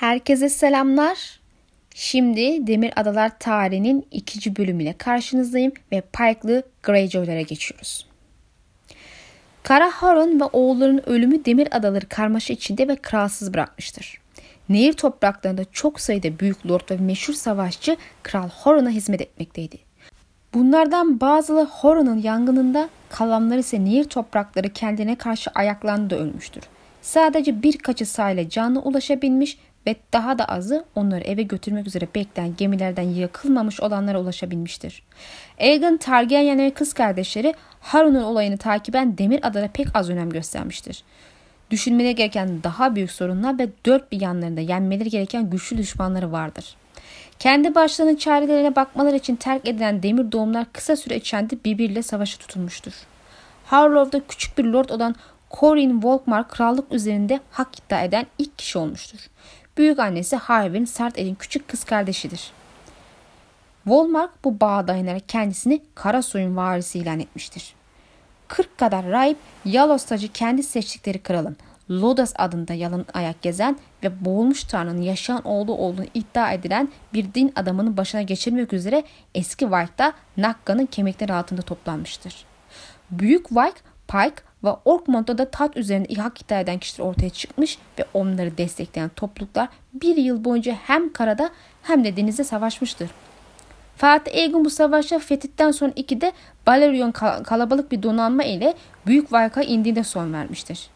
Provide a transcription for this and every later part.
Herkese selamlar. Şimdi Demir Adalar tarihinin ikinci bölümüyle karşınızdayım ve Pike'lı Greyjoy'lara geçiyoruz. Kara Harun ve oğullarının ölümü Demir Adaları karmaşa içinde ve kralsız bırakmıştır. Nehir topraklarında çok sayıda büyük lord ve meşhur savaşçı Kral Horon'a hizmet etmekteydi. Bunlardan bazıları Horon'un yangınında, kalanları ise nehir toprakları kendine karşı ayaklandı ölmüştür. Sadece birkaçı sahile canlı ulaşabilmiş ve daha da azı onları eve götürmek üzere bekleyen gemilerden yakılmamış olanlara ulaşabilmiştir. Aegon Targaryen ve kız kardeşleri Harun'un olayını takiben Demir Adada pek az önem göstermiştir. Düşünmeleri gereken daha büyük sorunlar ve dört bir yanlarında yenmeleri gereken güçlü düşmanları vardır. Kendi başlarının çarelerine bakmaları için terk edilen demir doğumlar kısa süre içinde birbiriyle savaşa tutulmuştur. Harlow'da küçük bir lord olan Corin Volkmar krallık üzerinde hak iddia eden ilk kişi olmuştur. Büyük annesi Harvey'in sert elin küçük kız kardeşidir. Volmark bu bağa dayanarak kendisini Karasoy'un varisi ilan etmiştir. 40 kadar rahip Yalostacı kendi seçtikleri kralın Lodas adında yalın ayak gezen ve boğulmuş tanrının yaşayan oğlu olduğunu iddia edilen bir din adamının başına geçirmek üzere eski White'da Nakka'nın kemikleri altında toplanmıştır. Büyük White, Pike ve Orkmont'ta da tat üzerinde hak iddia eden kişiler ortaya çıkmış ve onları destekleyen topluluklar bir yıl boyunca hem karada hem de denizde savaşmıştır. Fatih Egun bu savaşa fetihten sonra iki de Balerion kalabalık bir donanma ile Büyük Vayka indiğinde son vermiştir.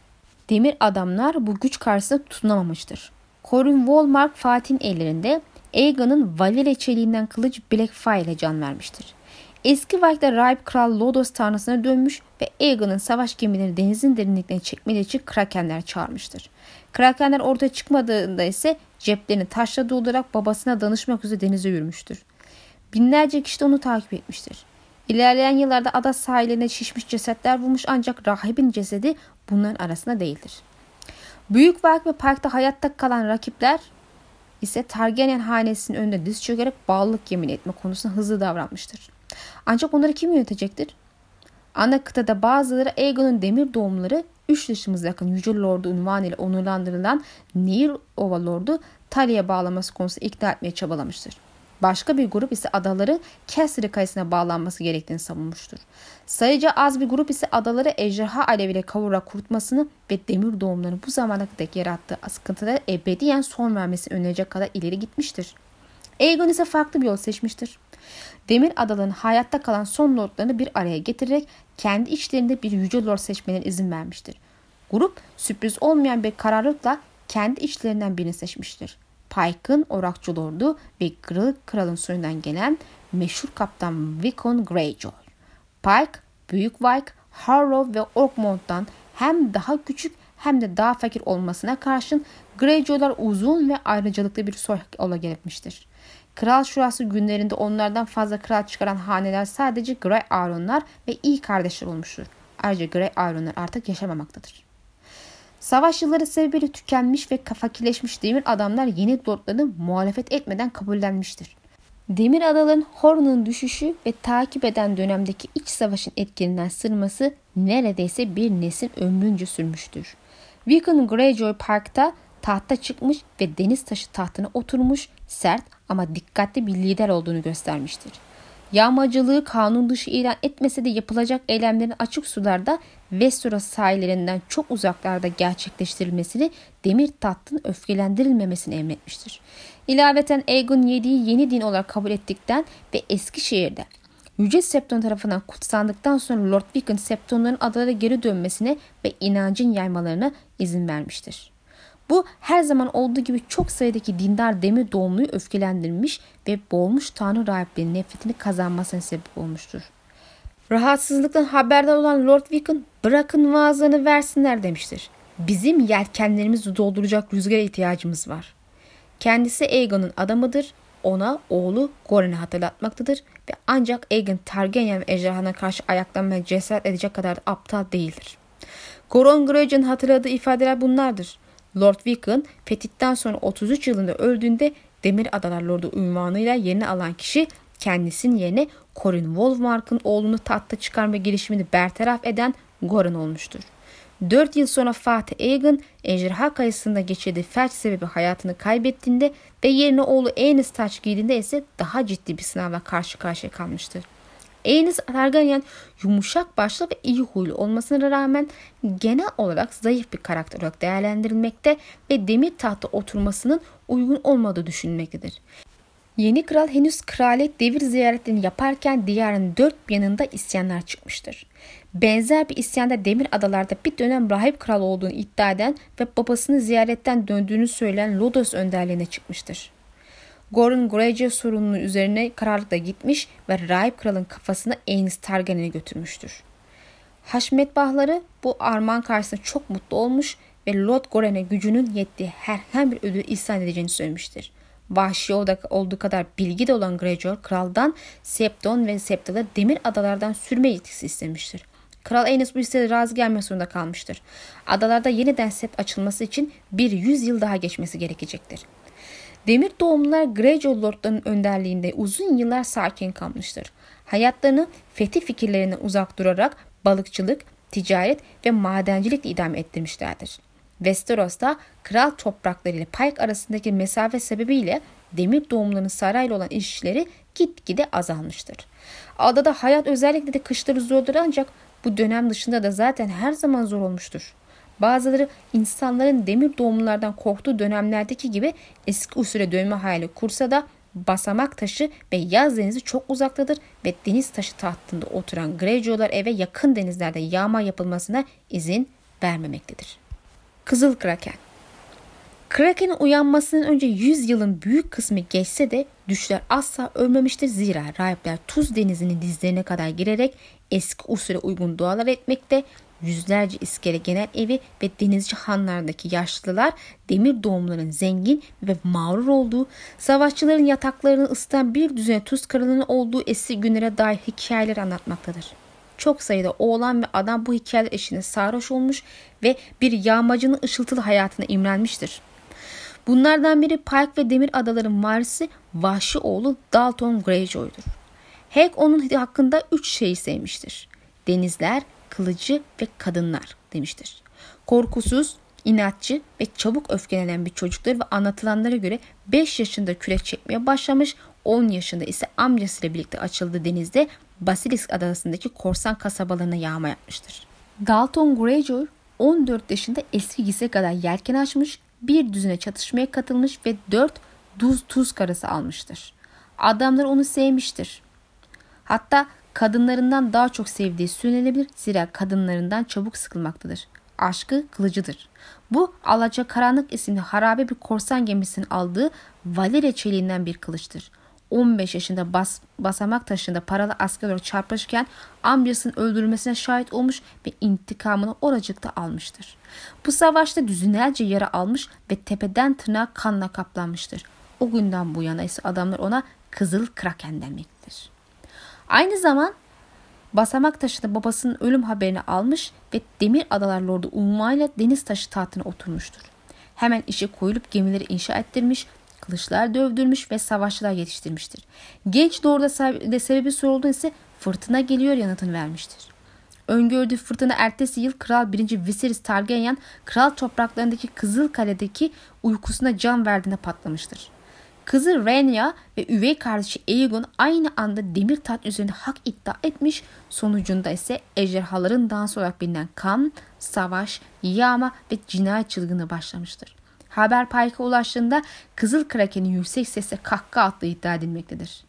Demir adamlar bu güç karşısında tutunamamıştır. Corin Wallmark Fatih'in ellerinde Aegon'un Valyria çeliğinden kılıç Blackfire ile can vermiştir. Eski Viking'de rahip kral Lodos tanrısına dönmüş ve Aegon'un savaş gemilerini denizin derinliklerine çekmeleri için Krakenler çağırmıştır. Krakenler ortaya çıkmadığında ise ceplerini taşla doldurarak babasına danışmak üzere denize yürümüştür. Binlerce kişi de onu takip etmiştir. İlerleyen yıllarda ada sahillerine şişmiş cesetler bulmuş ancak rahibin cesedi bunların arasında değildir. Büyük Valk ve Park'ta hayatta kalan rakipler ise Targaryen hanesinin önünde diz çökerek bağlılık yemin etme konusunda hızlı davranmıştır. Ancak onları kim yönetecektir? Ana kıtada bazıları Aegon'un demir doğumları üç dışımıza yakın Yüce Lord'u unvanıyla onurlandırılan Nehir Ova Lord'u Talya'ya bağlaması konusunda ikna etmeye çabalamıştır. Başka bir grup ise adaları Cassidy kayısına bağlanması gerektiğini savunmuştur. Sayıca az bir grup ise adaları ejderha aleviyle kavurarak kurutmasını ve demir doğumlarını bu zamana kadar yarattığı sıkıntılara ebediyen son vermesini önerecek kadar ileri gitmiştir. Aegon ise farklı bir yol seçmiştir. Demir adaların hayatta kalan son lordlarını bir araya getirerek kendi içlerinde bir yüce lord seçmelerine izin vermiştir. Grup sürpriz olmayan bir kararlılıkla kendi içlerinden birini seçmiştir. Pike'ın orakçı lordu ve Kırık Kral'ın soyundan gelen meşhur kaptan Vicon Greyjoy. Pike, Büyük White, Harrow ve Orkmont'tan hem daha küçük hem de daha fakir olmasına karşın Greyjoy'lar uzun ve ayrıcalıklı bir soy ola gelmiştir. Kral şurası günlerinde onlardan fazla kral çıkaran haneler sadece Grey Aronlar ve iyi kardeşler olmuştur. Ayrıca Grey Aronlar artık yaşamamaktadır. Savaş yılları sebebiyle tükenmiş ve fakirleşmiş demir adamlar yeni lordlarını muhalefet etmeden kabullenmiştir. Demir adaların Horn'un düşüşü ve takip eden dönemdeki iç savaşın etkilerinden sırması neredeyse bir nesil ömrünce sürmüştür. Viken Greyjoy Park'ta tahta çıkmış ve deniz taşı tahtına oturmuş sert ama dikkatli bir lider olduğunu göstermiştir. Yağmacılığı kanun dışı ilan etmese de yapılacak eylemlerin açık sularda Westeros sahillerinden çok uzaklarda gerçekleştirilmesini demir tahtın öfkelendirilmemesini emretmiştir. İlaveten Aegon 7'yi yeni din olarak kabul ettikten ve Eskişehir'de Yüce Septon tarafından kutsandıktan sonra Lord Vicken Septonların adalara geri dönmesine ve inancın yaymalarına izin vermiştir. Bu her zaman olduğu gibi çok sayıdaki dindar demir doğumluyu öfkelendirmiş ve boğulmuş tanrı rahiplerinin nefretini kazanmasına sebep olmuştur. Rahatsızlıktan haberdar olan Lord Vicken bırakın vaazlarını versinler demiştir. Bizim yelkenlerimizi dolduracak rüzgara ihtiyacımız var. Kendisi Aegon'un adamıdır. Ona oğlu Goren'i hatırlatmaktadır ve ancak Aegon Targaryen ve ejderhana karşı ayaklanmaya cesaret edecek kadar da aptal değildir. Goron Greyjoy'un hatırladığı ifadeler bunlardır. Lord Vicken fetihten sonra 33 yılında öldüğünde Demir Adalar Lordu unvanıyla yerini alan kişi kendisinin yerine Corin Wolfmark'ın oğlunu tahta çıkarma girişimini bertaraf eden Goran olmuştur. 4 yıl sonra Fatih Aegon ejderha kayısında geçirdiği felç sebebi hayatını kaybettiğinde ve yerine oğlu Aenys taç giydiğinde ise daha ciddi bir sınavla karşı karşıya kalmıştır. Aenys Targaryen yumuşak başlı ve iyi huylu olmasına rağmen genel olarak zayıf bir karakter olarak değerlendirilmekte ve demir tahta oturmasının uygun olmadığı düşünülmektedir. Yeni kral henüz kraliyet devir ziyaretlerini yaparken diyarın dört yanında isyanlar çıkmıştır. Benzer bir isyanda Demir Adalar'da bir dönem rahip kral olduğunu iddia eden ve babasını ziyaretten döndüğünü söyleyen Lodos önderliğine çıkmıştır. Gor'un Greyjoy sorununun üzerine kararlılıkla gitmiş ve rahip kralın kafasını Aenys Targaryen'e götürmüştür. Haşmetbahları bu armağan karşısında çok mutlu olmuş ve Lord Goren'e gücünün yettiği herhangi bir ödül ihsan edeceğini söylemiştir. Vahşi olduğu kadar bilgi de olan Greyjoy kraldan Septon ve Septal'ı demir adalardan sürme yetkisi istemiştir. Kral Aenys bu isteğe razı gelmek zorunda kalmıştır. Adalarda yeniden sept açılması için bir yüz yıl daha geçmesi gerekecektir. Demir doğumlular Greyjoy Lordlarının önderliğinde uzun yıllar sakin kalmıştır. Hayatlarını fethi fikirlerinden uzak durarak balıkçılık, ticaret ve madencilikle idame ettirmişlerdir. Westeros'ta kral toprakları ile Pike arasındaki mesafe sebebiyle demir doğumlarının sarayla olan ilişkileri gitgide azalmıştır. Adada hayat özellikle de kışları zordur ancak bu dönem dışında da zaten her zaman zor olmuştur. Bazıları insanların demir doğumlulardan korktuğu dönemlerdeki gibi eski usule dönme hayali kursa da basamak taşı ve yaz denizi çok uzaktadır ve deniz taşı tahtında oturan Greyjoy'lar eve yakın denizlerde yağma yapılmasına izin vermemektedir. Kızıl Kraken Kraken'in uyanmasının önce 100 yılın büyük kısmı geçse de düşler asla ölmemiştir. Zira rahipler Tuz Denizi'nin dizlerine kadar girerek eski usule uygun dualar etmekte, yüzlerce iskele genel evi ve denizci hanlardaki yaşlılar demir doğumların zengin ve mağrur olduğu, savaşçıların yataklarını ısıtan bir düzene tuz kralının olduğu eski günlere dair hikayeler anlatmaktadır. Çok sayıda oğlan ve adam bu hikayeler eşine sarhoş olmuş ve bir yağmacının ışıltılı hayatına imrenmiştir. Bunlardan biri Pike ve Demir Adaların varisi vahşi oğlu Dalton Greyjoy'dur. Hank onun hakkında üç şeyi sevmiştir. Denizler, kılıcı ve kadınlar demiştir. Korkusuz, inatçı ve çabuk öfkelenen bir çocuktur ve anlatılanlara göre 5 yaşında kürek çekmeye başlamış, 10 yaşında ise amcasıyla birlikte açıldığı denizde Basilisk adasındaki korsan kasabalarına yağma yapmıştır. Dalton Greyjoy 14 yaşında eski gise kadar yelken açmış, bir düzine çatışmaya katılmış ve 4 duz tuz karası almıştır. Adamlar onu sevmiştir. Hatta kadınlarından daha çok sevdiği söylenebilir zira kadınlarından çabuk sıkılmaktadır. Aşkı kılıcıdır. Bu Alaca Karanlık isimli harabe bir korsan gemisinin aldığı Valeria çeliğinden bir kılıçtır. 15 yaşında bas, basamak taşında paralı asker çarpışırken amcasının öldürülmesine şahit olmuş ve intikamını oracıkta almıştır. Bu savaşta düzinlerce yara almış ve tepeden tırnağa kanla kaplanmıştır. O günden bu yana ise adamlar ona Kızıl Kraken demektir. Aynı zaman basamak taşında babasının ölüm haberini almış ve Demir Adalar Lordu unvanıyla deniz taşı tahtına oturmuştur. Hemen işe koyulup gemileri inşa ettirmiş, kılıçlar dövdürmüş ve savaşçılar yetiştirmiştir. Genç doğruda sebebi sorulduğu ise fırtına geliyor yanıtını vermiştir. Öngördüğü fırtına ertesi yıl Kral 1. Viserys Targaryen kral topraklarındaki Kızıl Kale'deki uykusuna can verdiğinde patlamıştır. Kızı Rhaenyra ve üvey kardeşi Aegon aynı anda demir tat üzerinde hak iddia etmiş. Sonucunda ise ejderhaların dansı olarak bilinen kan, savaş, yağma ve cinayet çılgını başlamıştır. Haber Pike'a ulaştığında Kızıl Kraken'in yüksek sesle kahkaha attığı iddia edilmektedir.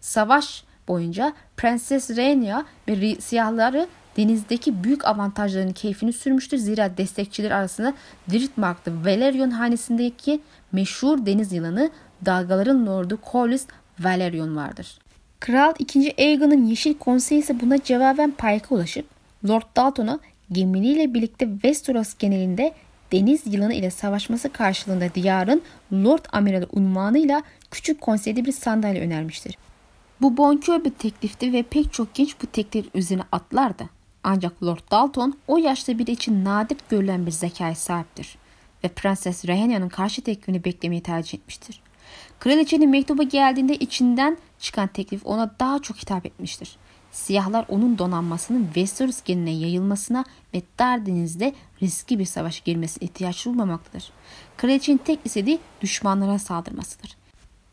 Savaş boyunca Prenses Rhaenyra ve siyahları denizdeki büyük avantajlarının keyfini sürmüştür. Zira destekçiler arasında Driftmark'ta Valerion hanesindeki meşhur deniz yılanı dalgaların lordu Corlys Valerion vardır. Kral 2. Aegon'un Yeşil Konseyi ise buna cevaben Pike'a ulaşıp Lord Dalton'a gemiliyle birlikte Westeros genelinde deniz yılanı ile savaşması karşılığında diyarın Lord Amiral unvanıyla küçük konseyde bir sandalye önermiştir. Bu bonkör bir teklifti ve pek çok genç bu teklif üzerine atlardı. Ancak Lord Dalton o yaşta biri için nadir görülen bir zekaya sahiptir ve Prenses Rhaenyra'nın karşı teklifini beklemeyi tercih etmiştir. Kraliçenin mektubu geldiğinde içinden çıkan teklif ona daha çok hitap etmiştir. siyahlar onun donanmasının Westeros geneline yayılmasına ve Dar Deniz'de riskli bir savaş girmesine ihtiyaç duymamaktadır. Kraliçenin tek istediği düşmanlara saldırmasıdır.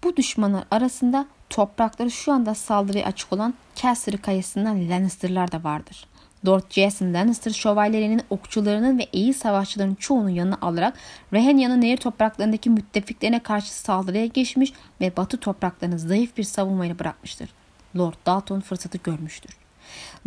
Bu düşmanlar arasında toprakları şu anda saldırıya açık olan Caster'ı kayasından Lannister'lar da vardır. Lord Jason Lannister şövalyelerinin okçularının ve iyi savaşçıların çoğunu yanına alarak Rhaenya'nın nehir topraklarındaki müttefiklerine karşı saldırıya geçmiş ve batı topraklarını zayıf bir savunmayla bırakmıştır. Lord Dalton fırsatı görmüştür.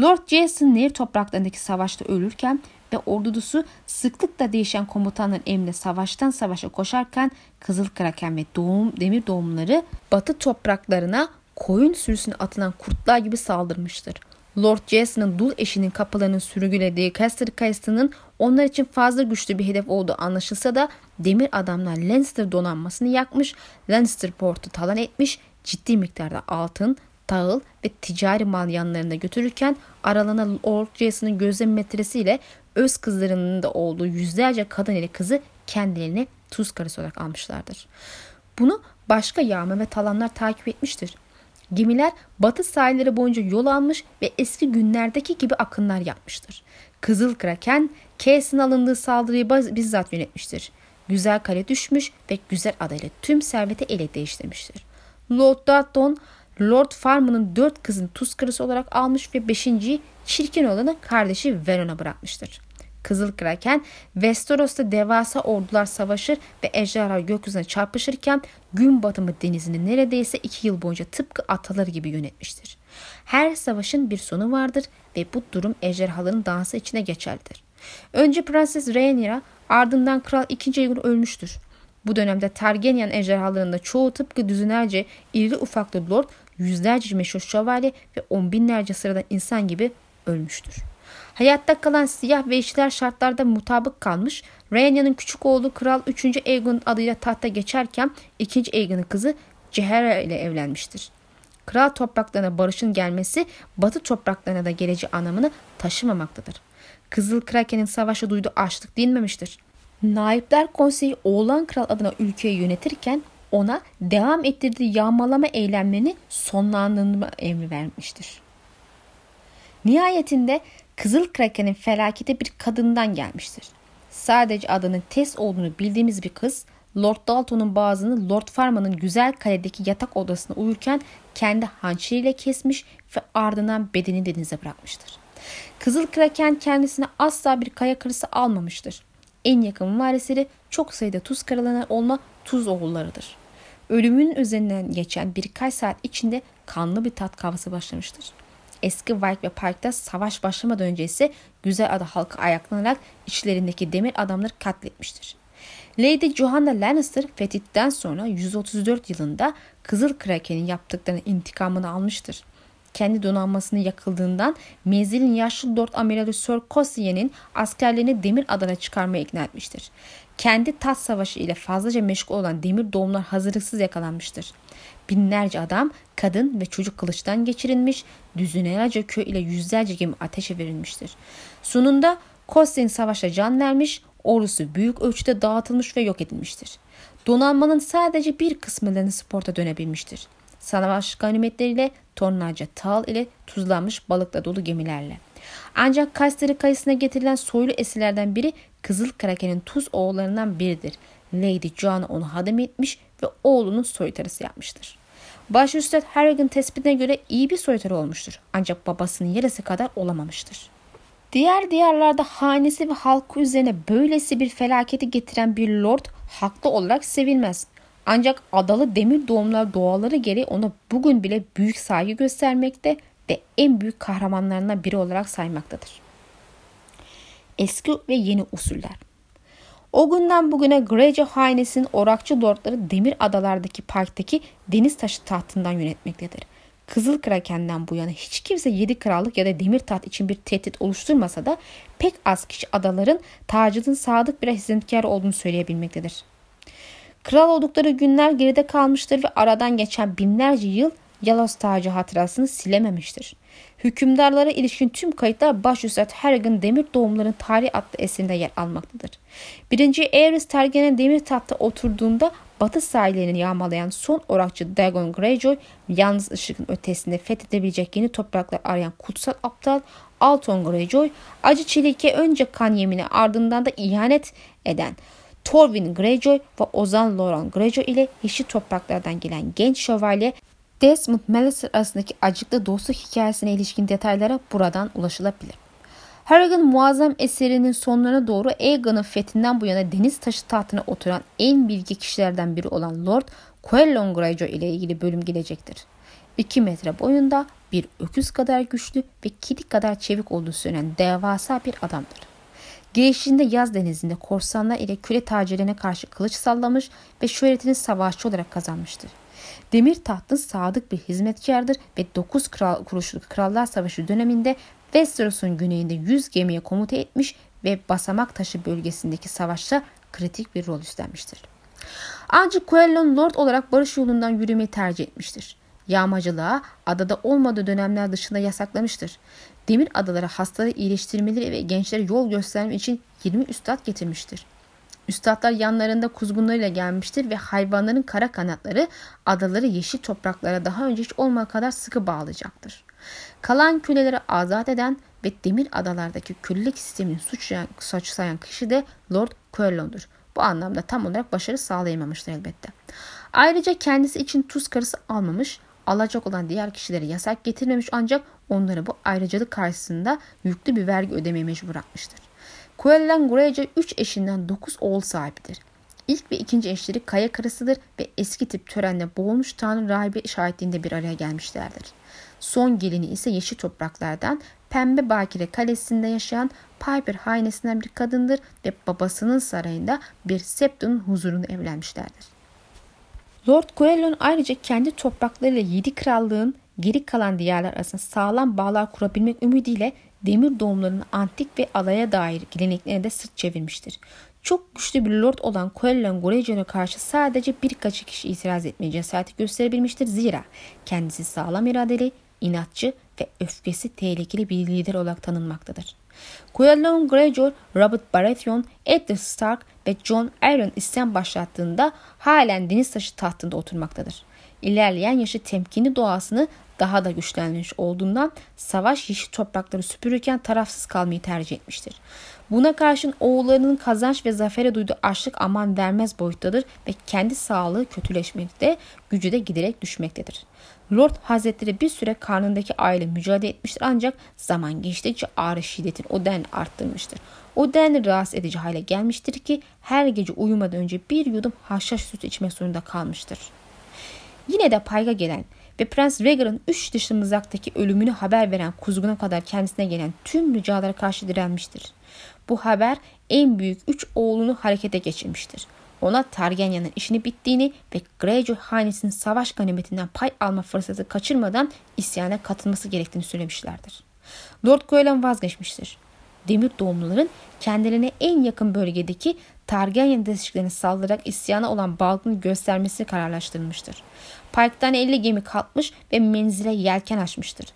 Lord Jason nehir topraklarındaki savaşta ölürken ve ordusu sıklıkla değişen komutanların emrine savaştan savaşa koşarken Kızıl Kraken ve doğum, demir doğumları batı topraklarına koyun sürüsüne atılan kurtlar gibi saldırmıştır. Lord Jason'ın dul eşinin kapılarını sürgülediği Caster Kayası'nın onlar için fazla güçlü bir hedef olduğu anlaşılsa da demir adamlar Lannister donanmasını yakmış, Lannister portu talan etmiş, ciddi miktarda altın, tahıl ve ticari mal yanlarında götürürken aralanan Lord Jason'ın gözlem metresiyle öz kızlarının da olduğu yüzlerce kadın ile kızı kendilerini tuz karısı olarak almışlardır. Bunu başka yağma ve talanlar takip etmiştir. Gemiler batı sahilleri boyunca yol almış ve eski günlerdeki gibi akınlar yapmıştır. Kızıl Kraken, Case'in alındığı saldırıyı bizzat yönetmiştir. Güzel kale düşmüş ve güzel adayla tüm serveti ele değiştirmiştir. Lord Dalton, Lord Farman'ın dört kızını tuz olarak almış ve beşinciyi çirkin olanı kardeşi Veron'a bırakmıştır. Kızıl Kraken Westeros'ta devasa ordular savaşır ve ejderha gökyüzüne çarpışırken gün batımı denizini neredeyse iki yıl boyunca tıpkı ataları gibi yönetmiştir. Her savaşın bir sonu vardır ve bu durum ejderhaların dansı içine geçerlidir. Önce Prenses Rhaenyra ardından Kral 2. Aegon ölmüştür. Bu dönemde Targaryen ejderhalarında çoğu tıpkı düzinerce iri ufaklı lord, yüzlerce meşhur şövalye ve on binlerce sıradan insan gibi ölmüştür. Hayatta kalan siyah ve işler şartlarda mutabık kalmış. Rhaenyra'nın küçük oğlu Kral 3. Aegon adıyla tahta geçerken 2. Aegon'un kızı Cehera ile evlenmiştir. Kral topraklarına barışın gelmesi batı topraklarına da geleceği anlamını taşımamaktadır. Kızıl Kraken'in savaşa duyduğu açlık dinmemiştir. Naipler Konseyi Oğlan Kral adına ülkeyi yönetirken ona devam ettirdiği yağmalama eylemlerini sonlandırma emri vermiştir. Nihayetinde Kızıl Kraken'in felaketi bir kadından gelmiştir. Sadece adının Tess olduğunu bildiğimiz bir kız, Lord Dalton'un bazını Lord Farman'ın güzel kaledeki yatak odasına uyurken kendi hançeriyle kesmiş ve ardından bedeni denize bırakmıştır. Kızıl Kraken kendisine asla bir kaya kırısı almamıştır. En yakın varisleri çok sayıda tuz karalanır olma tuz oğullarıdır. Ölümün üzerinden geçen birkaç saat içinde kanlı bir tat kavgası başlamıştır. Eski White ve Park'ta savaş başlamadan önce ise Güzel Ada halkı ayaklanarak içlerindeki demir adamları katletmiştir. Lady Johanna Lannister fetihten sonra 134 yılında Kızıl Kraken'in yaptıklarının intikamını almıştır. Kendi donanmasını yakıldığından menzilin yaşlı Lord Amiral Sir Cossier'in askerlerini demir adana çıkarmaya ikna etmiştir. Kendi tat savaşı ile fazlaca meşgul olan demir doğumlar hazırlıksız yakalanmıştır. Binlerce adam, kadın ve çocuk kılıçtan geçirilmiş, düzinelerce köy ile yüzlerce gemi ateşe verilmiştir. Sonunda Kostin savaşa can vermiş, ordusu büyük ölçüde dağıtılmış ve yok edilmiştir. Donanmanın sadece bir kısmı sporta dönebilmiştir. Savaş ganimetleriyle tonlarca tal ile tuzlanmış balıkla dolu gemilerle. Ancak Kayseri kayısına getirilen soylu esirlerden biri Kızıl Kraken'in tuz oğullarından biridir. Lady Joanna onu hadım etmiş ve oğlunun soytarısı yapmıştır. Başüstad Harrigan tespitine göre iyi bir soytarı olmuştur. Ancak babasının yarısı kadar olamamıştır. Diğer diyarlarda hanesi ve halkı üzerine böylesi bir felaketi getiren bir lord haklı olarak sevilmez. Ancak adalı demir doğumlar doğaları gereği ona bugün bile büyük saygı göstermekte ve en büyük kahramanlarından biri olarak saymaktadır. Eski ve yeni usuller o günden bugüne Greyjoy hanesinin orakçı lordları demir adalardaki parktaki deniz taşı tahtından yönetmektedir. Kızıl Kraken'den bu yana hiç kimse yedi krallık ya da demir taht için bir tehdit oluşturmasa da pek az kişi adaların tacının sadık bir hizmetkar olduğunu söyleyebilmektedir. Kral oldukları günler geride kalmıştır ve aradan geçen binlerce yıl Yalos tacı hatırasını silememiştir. Hükümdarlara ilişkin tüm kayıtlar başüstad Harrigan Demir Doğumların Tarihi adlı eserinde yer almaktadır. Birinci Aerys Targaryen demir tahtta oturduğunda batı sahillerini yağmalayan son orakçı Dagon Greyjoy, yalnız ışıkın ötesinde fethedebilecek yeni topraklar arayan kutsal aptal Alton Greyjoy, acı çelike önce kan yemini ardından da ihanet eden Torwin Greyjoy ve Ozan Loran Greyjoy ile yeşil topraklardan gelen genç şövalye Desmond Mallister arasındaki acıklı dostluk hikayesine ilişkin detaylara buradan ulaşılabilir. Harrigan muazzam eserinin sonlarına doğru Aegon'un fethinden bu yana deniz taşı tahtına oturan en bilgi kişilerden biri olan Lord Quellon Greyjoy ile ilgili bölüm gelecektir. 2 metre boyunda bir öküz kadar güçlü ve kedi kadar çevik olduğu söylenen devasa bir adamdır. Gençliğinde yaz denizinde korsanlar ile küre tacirlerine karşı kılıç sallamış ve şöhretini savaşçı olarak kazanmıştır. Demir tahtın sadık bir hizmetkardır ve 9 kral, kuruşluk Krallar Savaşı döneminde Westeros'un güneyinde 100 gemiye komuta etmiş ve Basamak Taşı bölgesindeki savaşta kritik bir rol üstlenmiştir. Ancak Quellon Lord olarak barış yolundan yürümeyi tercih etmiştir. Yağmacılığa adada olmadığı dönemler dışında yasaklamıştır. Demir adalara hastaları iyileştirmeleri ve gençlere yol göstermek için 20 üstad getirmiştir. Üstadlar yanlarında kuzgunlarıyla gelmiştir ve hayvanların kara kanatları adaları yeşil topraklara daha önce hiç olmadığı kadar sıkı bağlayacaktır. Kalan köleleri azat eden ve demir adalardaki kölelik sistemini suçlayan, suçlayan kişi de Lord Quellon'dur. Bu anlamda tam olarak başarı sağlayamamıştır elbette. Ayrıca kendisi için tuz karısı almamış, alacak olan diğer kişilere yasak getirmemiş ancak onları bu ayrıcalık karşısında yüklü bir vergi ödemeye mecbur bırakmıştır. Greyjoy 3 eşinden 9 oğul sahibidir. İlk ve ikinci eşleri kaya karısıdır ve eski tip törenle boğulmuş Tanrı rahibi şahitliğinde bir araya gelmişlerdir. Son gelini ise yeşil topraklardan Pembe Bakire Kalesi'nde yaşayan Piper hainesinden bir kadındır ve babasının sarayında bir Septon'un huzurunda evlenmişlerdir. Lord Coelho'nun ayrıca kendi topraklarıyla yedi krallığın geri kalan diyarlar arasında sağlam bağlar kurabilmek ümidiyle demir doğumlarının antik ve alaya dair geleneklerine de sırt çevirmiştir. Çok güçlü bir lord olan Coelho Greyjoy'a karşı sadece birkaç kişi itiraz etmeye cesareti gösterebilmiştir. Zira kendisi sağlam iradeli, inatçı ve öfkesi tehlikeli bir lider olarak tanınmaktadır. Coelho Greyjoy, Robert Baratheon, Eddard Stark ve John Arryn isyan başlattığında halen deniz taşı tahtında oturmaktadır. İlerleyen yaşı temkinli doğasını daha da güçlenmiş olduğundan savaş yeşil toprakları süpürürken tarafsız kalmayı tercih etmiştir. Buna karşın oğullarının kazanç ve zafere duyduğu açlık aman vermez boyuttadır ve kendi sağlığı kötüleşmekte, gücü de giderek düşmektedir. Lord Hazretleri bir süre karnındaki aile mücadele etmiştir ancak zaman geçtikçe ağrı şiddetini o denli arttırmıştır. O denli rahatsız edici hale gelmiştir ki her gece uyumadan önce bir yudum haşhaş sütü içmek zorunda kalmıştır. Yine de payga gelen ve Prens Rhaegar'ın üç dışımızaktaki ölümünü haber veren kuzguna kadar kendisine gelen tüm ricalara karşı direnmiştir. Bu haber en büyük üç oğlunu harekete geçirmiştir. Ona Targaryen'in işini bittiğini ve Greyjoy hanesinin savaş ganimetinden pay alma fırsatı kaçırmadan isyana katılması gerektiğini söylemişlerdir. Lord Coelho vazgeçmiştir. Demir doğumluların kendilerine en yakın bölgedeki Targaryen desteklerine saldırarak isyana olan bağlılığını göstermesi kararlaştırılmıştır. Parktan 50 gemi kalkmış ve menzile yelken açmıştır.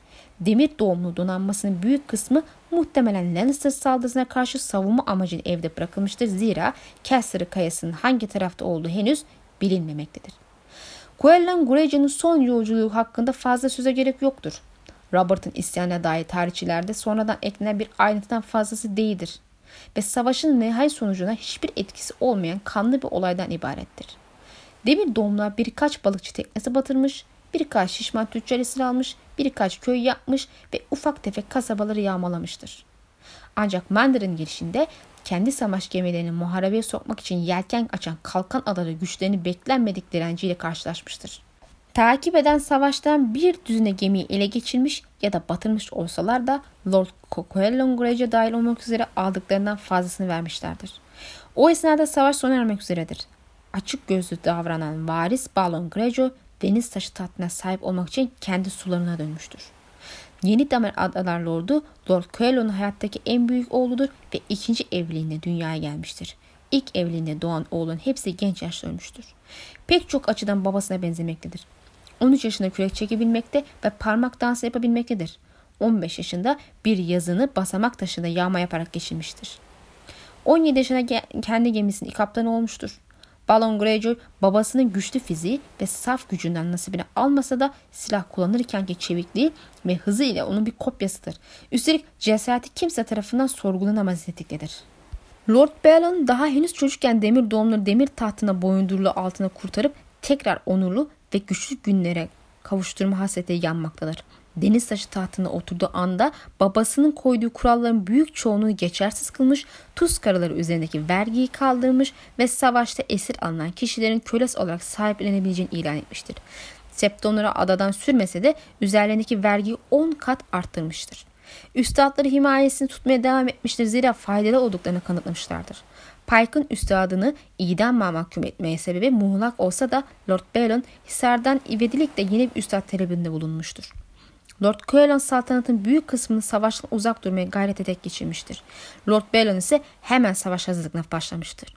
Demir doğumlu donanmasının büyük kısmı muhtemelen Lannister saldırısına karşı savunma amacıyla evde bırakılmıştır. Zira Caster'ı kayasının hangi tarafta olduğu henüz bilinmemektedir. Quellen Greyjoy'un son yolculuğu hakkında fazla söze gerek yoktur. Robert'ın isyanına dair tarihçilerde sonradan eklenen bir ayrıntıdan fazlası değildir ve savaşın nihai sonucuna hiçbir etkisi olmayan kanlı bir olaydan ibarettir. Demir doğumlar birkaç balıkçı teknesi batırmış, birkaç şişman tüccar esir almış, birkaç köy yapmış ve ufak tefek kasabaları yağmalamıştır. Ancak Mandarin girişinde kendi savaş gemilerini muharebeye sokmak için yelken açan kalkan adaları güçlerini beklenmedik direnciyle karşılaşmıştır. Takip eden savaştan bir düzine gemiyi ele geçirmiş ya da batırmış olsalar da Lord Coquelin Grey'e dahil olmak üzere aldıklarından fazlasını vermişlerdir. O esnada savaş sona ermek üzeredir. Açık gözlü davranan varis Balon Greyjoy deniz taşı tahtına sahip olmak için kendi sularına dönmüştür. Yeni Damer Adalar Lordu Lord Coelho'nun hayattaki en büyük oğludur ve ikinci evliliğinde dünyaya gelmiştir. İlk evliliğinde doğan oğlun hepsi genç yaşta ölmüştür. Pek çok açıdan babasına benzemektedir. 13 yaşında kürek çekebilmekte ve parmak dansı yapabilmektedir. 15 yaşında bir yazını basamak taşında yağma yaparak geçirmiştir. 17 yaşında kendi gemisinin kaptanı olmuştur. Balon Greyjoy babasının güçlü fiziği ve saf gücünden nasibini almasa da silah kullanırkenki çevikliği ve hızı ile onun bir kopyasıdır. Üstelik cesareti kimse tarafından sorgulanamaz niteliktedir. Lord Balon daha henüz çocukken demir doğumlu demir tahtına boyundurulu altına kurtarıp tekrar onurlu ve güçlü günlere kavuşturma hasreti yanmaktadır. Deniz taşı tahtına oturduğu anda babasının koyduğu kuralların büyük çoğunluğu geçersiz kılmış, tuz karaları üzerindeki vergiyi kaldırmış ve savaşta esir alınan kişilerin kölesi olarak sahiplenebileceğini ilan etmiştir. Septonlara adadan sürmese de üzerlerindeki vergiyi 10 kat arttırmıştır. Üstadları himayesini tutmaya devam etmiştir zira faydalı olduklarını kanıtlamışlardır. Pike'ın üstadını idam mahkum etmeye sebebi muğlak olsa da Lord Balon Hisar'dan ivedilikle yeni bir üstad talebinde bulunmuştur. Lord Coelon saltanatın büyük kısmını savaştan uzak durmaya gayret ederek geçirmiştir. Lord Balon ise hemen savaş hazırlıklarına başlamıştır.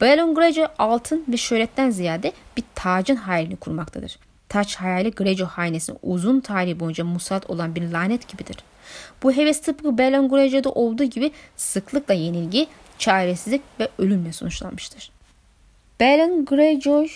Balon Greyjoy altın ve şöhretten ziyade bir tacın hayalini kurmaktadır. Taç hayali Greyjoy hanesinin uzun tarihi boyunca musallat olan bir lanet gibidir. Bu heves tıpkı Balon Greyjoy'da olduğu gibi sıklıkla yenilgi, çaresizlik ve ölümle sonuçlanmıştır. Balon Greyjoy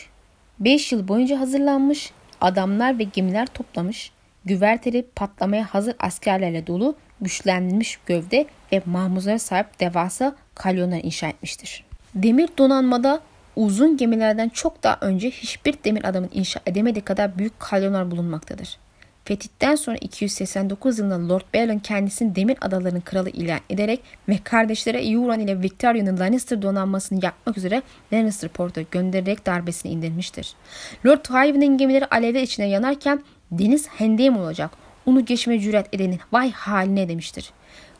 5 yıl boyunca hazırlanmış, adamlar ve gemiler toplamış, güverteli patlamaya hazır askerlerle dolu güçlendirilmiş gövde ve mahmuzlara sahip devasa kalyonlar inşa etmiştir. Demir donanmada uzun gemilerden çok daha önce hiçbir demir adamın inşa edemediği kadar büyük kalyonlar bulunmaktadır. Fetihten sonra 289 yılında Lord Balon kendisini Demir Adaları'nın kralı ilan ederek ve kardeşlere Euron ile Victoria'nın Lannister donanmasını yakmak üzere Lannister Port'a göndererek darbesini indirmiştir. Lord Tywin'in gemileri alevler içine yanarken deniz hendeğim olacak. Onu geçme cüret edenin vay haline demiştir.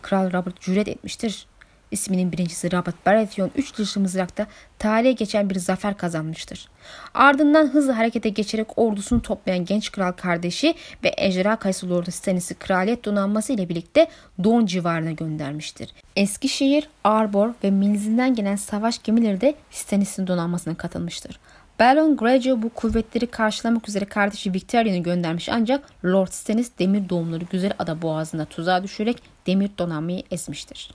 Kral Robert cüret etmiştir. İsminin birincisi Robert Baratheon 3 dişli mızrakta tarihe geçen bir zafer kazanmıştır. Ardından hızlı harekete geçerek ordusunu toplayan genç kral kardeşi ve Ejderha Kayısı Lordu Stannis'i kraliyet donanması ile birlikte Don civarına göndermiştir. Eskişehir, Arbor ve Milzi'nden gelen savaş gemileri de Stannis'in donanmasına katılmıştır. Balon Greyjoy bu kuvvetleri karşılamak üzere kardeşi Victoria'nı göndermiş ancak Lord Stannis demir doğumları güzel ada boğazında tuzağa düşürerek demir donanmayı esmiştir.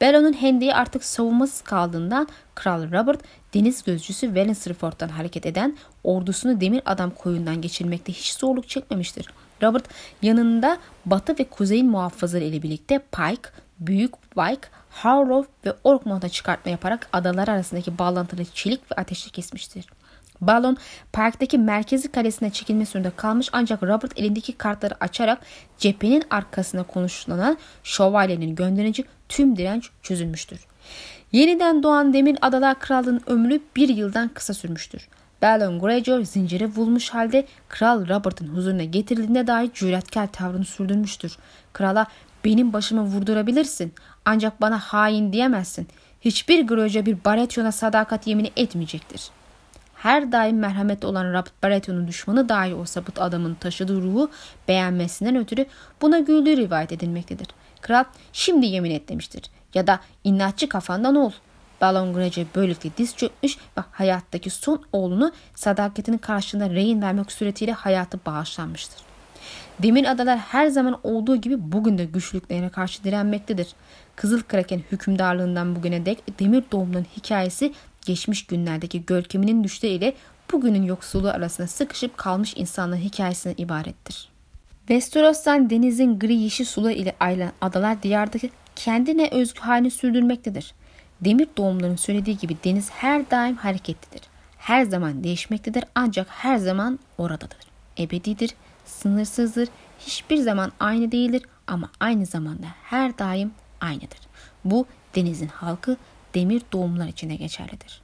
Balon'un hendeyi artık savunmasız kaldığından Kral Robert deniz gözcüsü Wellingsford'dan hareket eden ordusunu demir adam koyundan geçirmekte hiç zorluk çekmemiştir. Robert yanında batı ve kuzeyin muhafızları ile birlikte Pike, Büyük Pike, Harrow ve Orkmont'a çıkartma yaparak adalar arasındaki bağlantılı çelik ve ateşi kesmiştir. Balon parktaki merkezi kalesine çekilme zorunda kalmış ancak Robert elindeki kartları açarak cephenin arkasına konuşlanan şövalyenin gönderici tüm direnç çözülmüştür. Yeniden doğan Demir Adalar Krallığı'nın ömrü bir yıldan kısa sürmüştür. Balon Greyjoy zincire vurmuş halde Kral Robert'ın huzuruna getirildiğine dair cüretkar tavrını sürdürmüştür. Krala benim başımı vurdurabilirsin ancak bana hain diyemezsin. Hiçbir Greyjoy bir Baratheon'a sadakat yemini etmeyecektir.'' Her daim merhametli olan Robert Baratheon'un düşmanı dahi olsa bu adamın taşıdığı ruhu beğenmesinden ötürü buna güldüğü rivayet edilmektedir. Kral şimdi yemin et demiştir. Ya da inatçı kafandan ol. Balon Greyjoy böylelikle diz çökmüş ve hayattaki son oğlunu sadakatinin karşılığında rehin vermek suretiyle hayatı bağışlanmıştır. Demir adalar her zaman olduğu gibi bugün de güçlüklerine karşı direnmektedir. Kızıl Kraken hükümdarlığından bugüne dek demir doğumların hikayesi geçmiş günlerdeki görkeminin düşleriyle bugünün yoksulluğu arasında sıkışıp kalmış insanların hikayesinden ibarettir. Westeros'tan denizin gri yeşil suları ile ayrılan adalar diyardaki kendine özgü halini sürdürmektedir. Demir doğumların söylediği gibi deniz her daim hareketlidir. Her zaman değişmektedir ancak her zaman oradadır. Ebedidir, sınırsızdır, hiçbir zaman aynı değildir ama aynı zamanda her daim aynıdır. Bu denizin halkı demir doğumlar içine geçerlidir.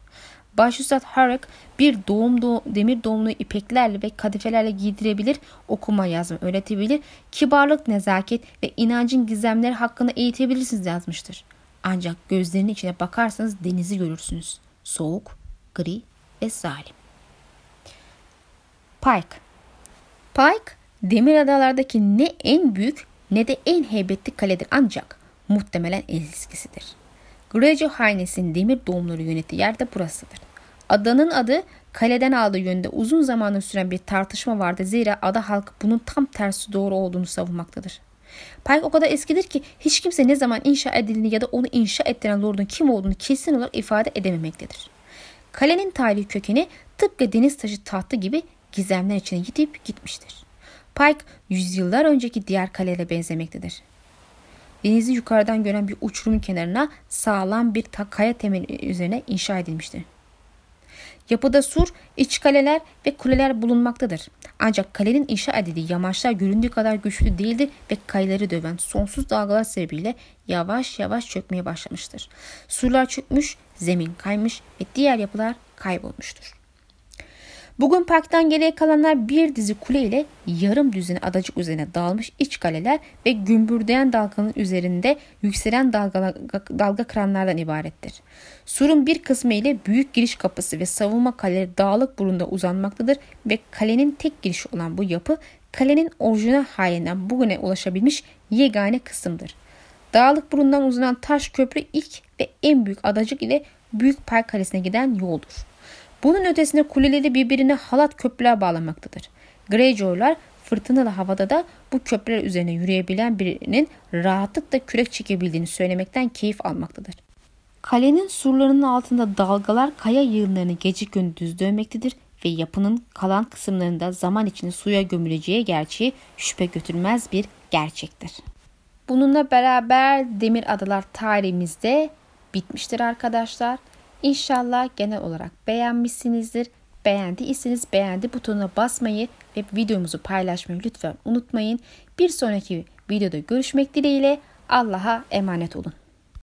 Başüstad Harak bir doğum doğ demir doğumlu ipeklerle ve kadifelerle giydirebilir, okuma yazma öğretebilir, kibarlık, nezaket ve inancın gizemleri hakkında eğitebilirsiniz yazmıştır. Ancak gözlerinin içine bakarsanız denizi görürsünüz. Soğuk, gri ve zalim. Pike Pike, demir adalardaki ne en büyük ne de en heybetli kaledir ancak muhtemelen en eskisidir. Greyjoy hanesinin demir doğumları yönettiği yer de burasıdır. Adanın adı kaleden aldığı yönde uzun zamandır süren bir tartışma vardı. Zira ada halkı bunun tam tersi doğru olduğunu savunmaktadır. Pike o kadar eskidir ki hiç kimse ne zaman inşa edildiğini ya da onu inşa ettiren lordun kim olduğunu kesin olarak ifade edememektedir. Kalenin tarihi kökeni tıpkı deniz taşı tahtı gibi gizemler içine gidip gitmiştir. Pike yüzyıllar önceki diğer kalelere benzemektedir. Denizi yukarıdan gören bir uçurumun kenarına sağlam bir kaya temeli üzerine inşa edilmiştir. Yapıda sur, iç kaleler ve kuleler bulunmaktadır. Ancak kalenin inşa edildiği yamaçlar göründüğü kadar güçlü değildir ve kayaları döven sonsuz dalgalar sebebiyle yavaş yavaş çökmeye başlamıştır. Surlar çökmüş, zemin kaymış ve diğer yapılar kaybolmuştur. Bugün parktan geriye kalanlar bir dizi kule ile yarım düzine adacık üzerine dağılmış iç kaleler ve gümbürdeyen dalganın üzerinde yükselen dalga, dalga kranlardan ibarettir. Surun bir kısmı ile büyük giriş kapısı ve savunma kaleleri dağlık burunda uzanmaktadır ve kalenin tek girişi olan bu yapı kalenin orijinal halinden bugüne ulaşabilmiş yegane kısımdır. Dağlık burundan uzanan taş köprü ilk ve en büyük adacık ile Büyük Park Kalesi'ne giden yoldur. Bunun ötesinde kuleleri birbirine halat köprüler bağlamaktadır. Greyjoy'lar fırtınalı havada da bu köprüler üzerine yürüyebilen birinin rahatlıkla kürek çekebildiğini söylemekten keyif almaktadır. Kalenin surlarının altında dalgalar kaya yığınlarını gece gündüz dönmektedir ve yapının kalan kısımlarında zaman içinde suya gömüleceği gerçeği şüphe götürmez bir gerçektir. Bununla beraber Demir Adalar tarihimizde bitmiştir arkadaşlar. İnşallah genel olarak beğenmişsinizdir. Beğendiyseniz beğendi butonuna basmayı ve videomuzu paylaşmayı lütfen unutmayın. Bir sonraki videoda görüşmek dileğiyle Allah'a emanet olun.